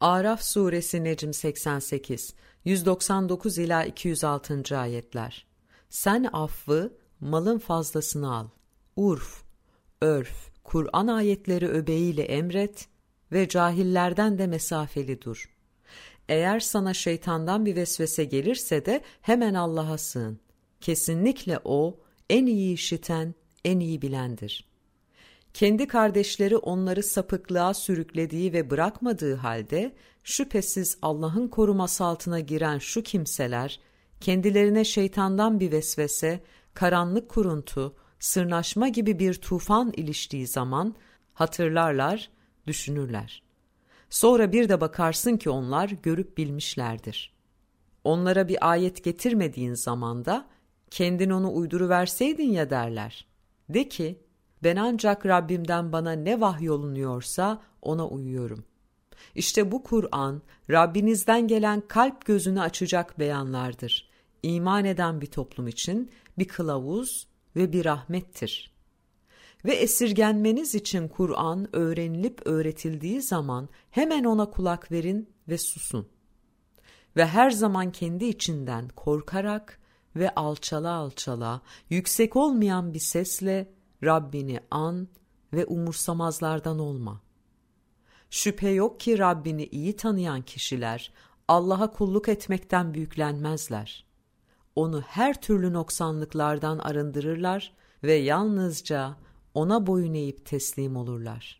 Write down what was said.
Araf suresi Necm 88 199 ila 206. ayetler. Sen affı, malın fazlasını al. Urf, örf, Kur'an ayetleri öbeğiyle emret ve cahillerden de mesafeli dur. Eğer sana şeytandan bir vesvese gelirse de hemen Allah'a sığın. Kesinlikle O en iyi işiten, en iyi bilendir.'' Kendi kardeşleri onları sapıklığa sürüklediği ve bırakmadığı halde şüphesiz Allah'ın koruması altına giren şu kimseler kendilerine şeytandan bir vesvese, karanlık kuruntu, sırnaşma gibi bir tufan iliştiği zaman hatırlarlar, düşünürler. Sonra bir de bakarsın ki onlar görüp bilmişlerdir. Onlara bir ayet getirmediğin zamanda kendin onu uyduruverseydin ya derler. De ki, ben ancak Rabbimden bana ne vahyolunuyorsa ona uyuyorum. İşte bu Kur'an Rabbinizden gelen kalp gözünü açacak beyanlardır. İman eden bir toplum için bir kılavuz ve bir rahmettir. Ve esirgenmeniz için Kur'an öğrenilip öğretildiği zaman hemen ona kulak verin ve susun. Ve her zaman kendi içinden korkarak ve alçala alçala, yüksek olmayan bir sesle Rabbini an ve umursamazlardan olma. Şüphe yok ki Rabbini iyi tanıyan kişiler Allah'a kulluk etmekten büyüklenmezler. Onu her türlü noksanlıklardan arındırırlar ve yalnızca ona boyun eğip teslim olurlar.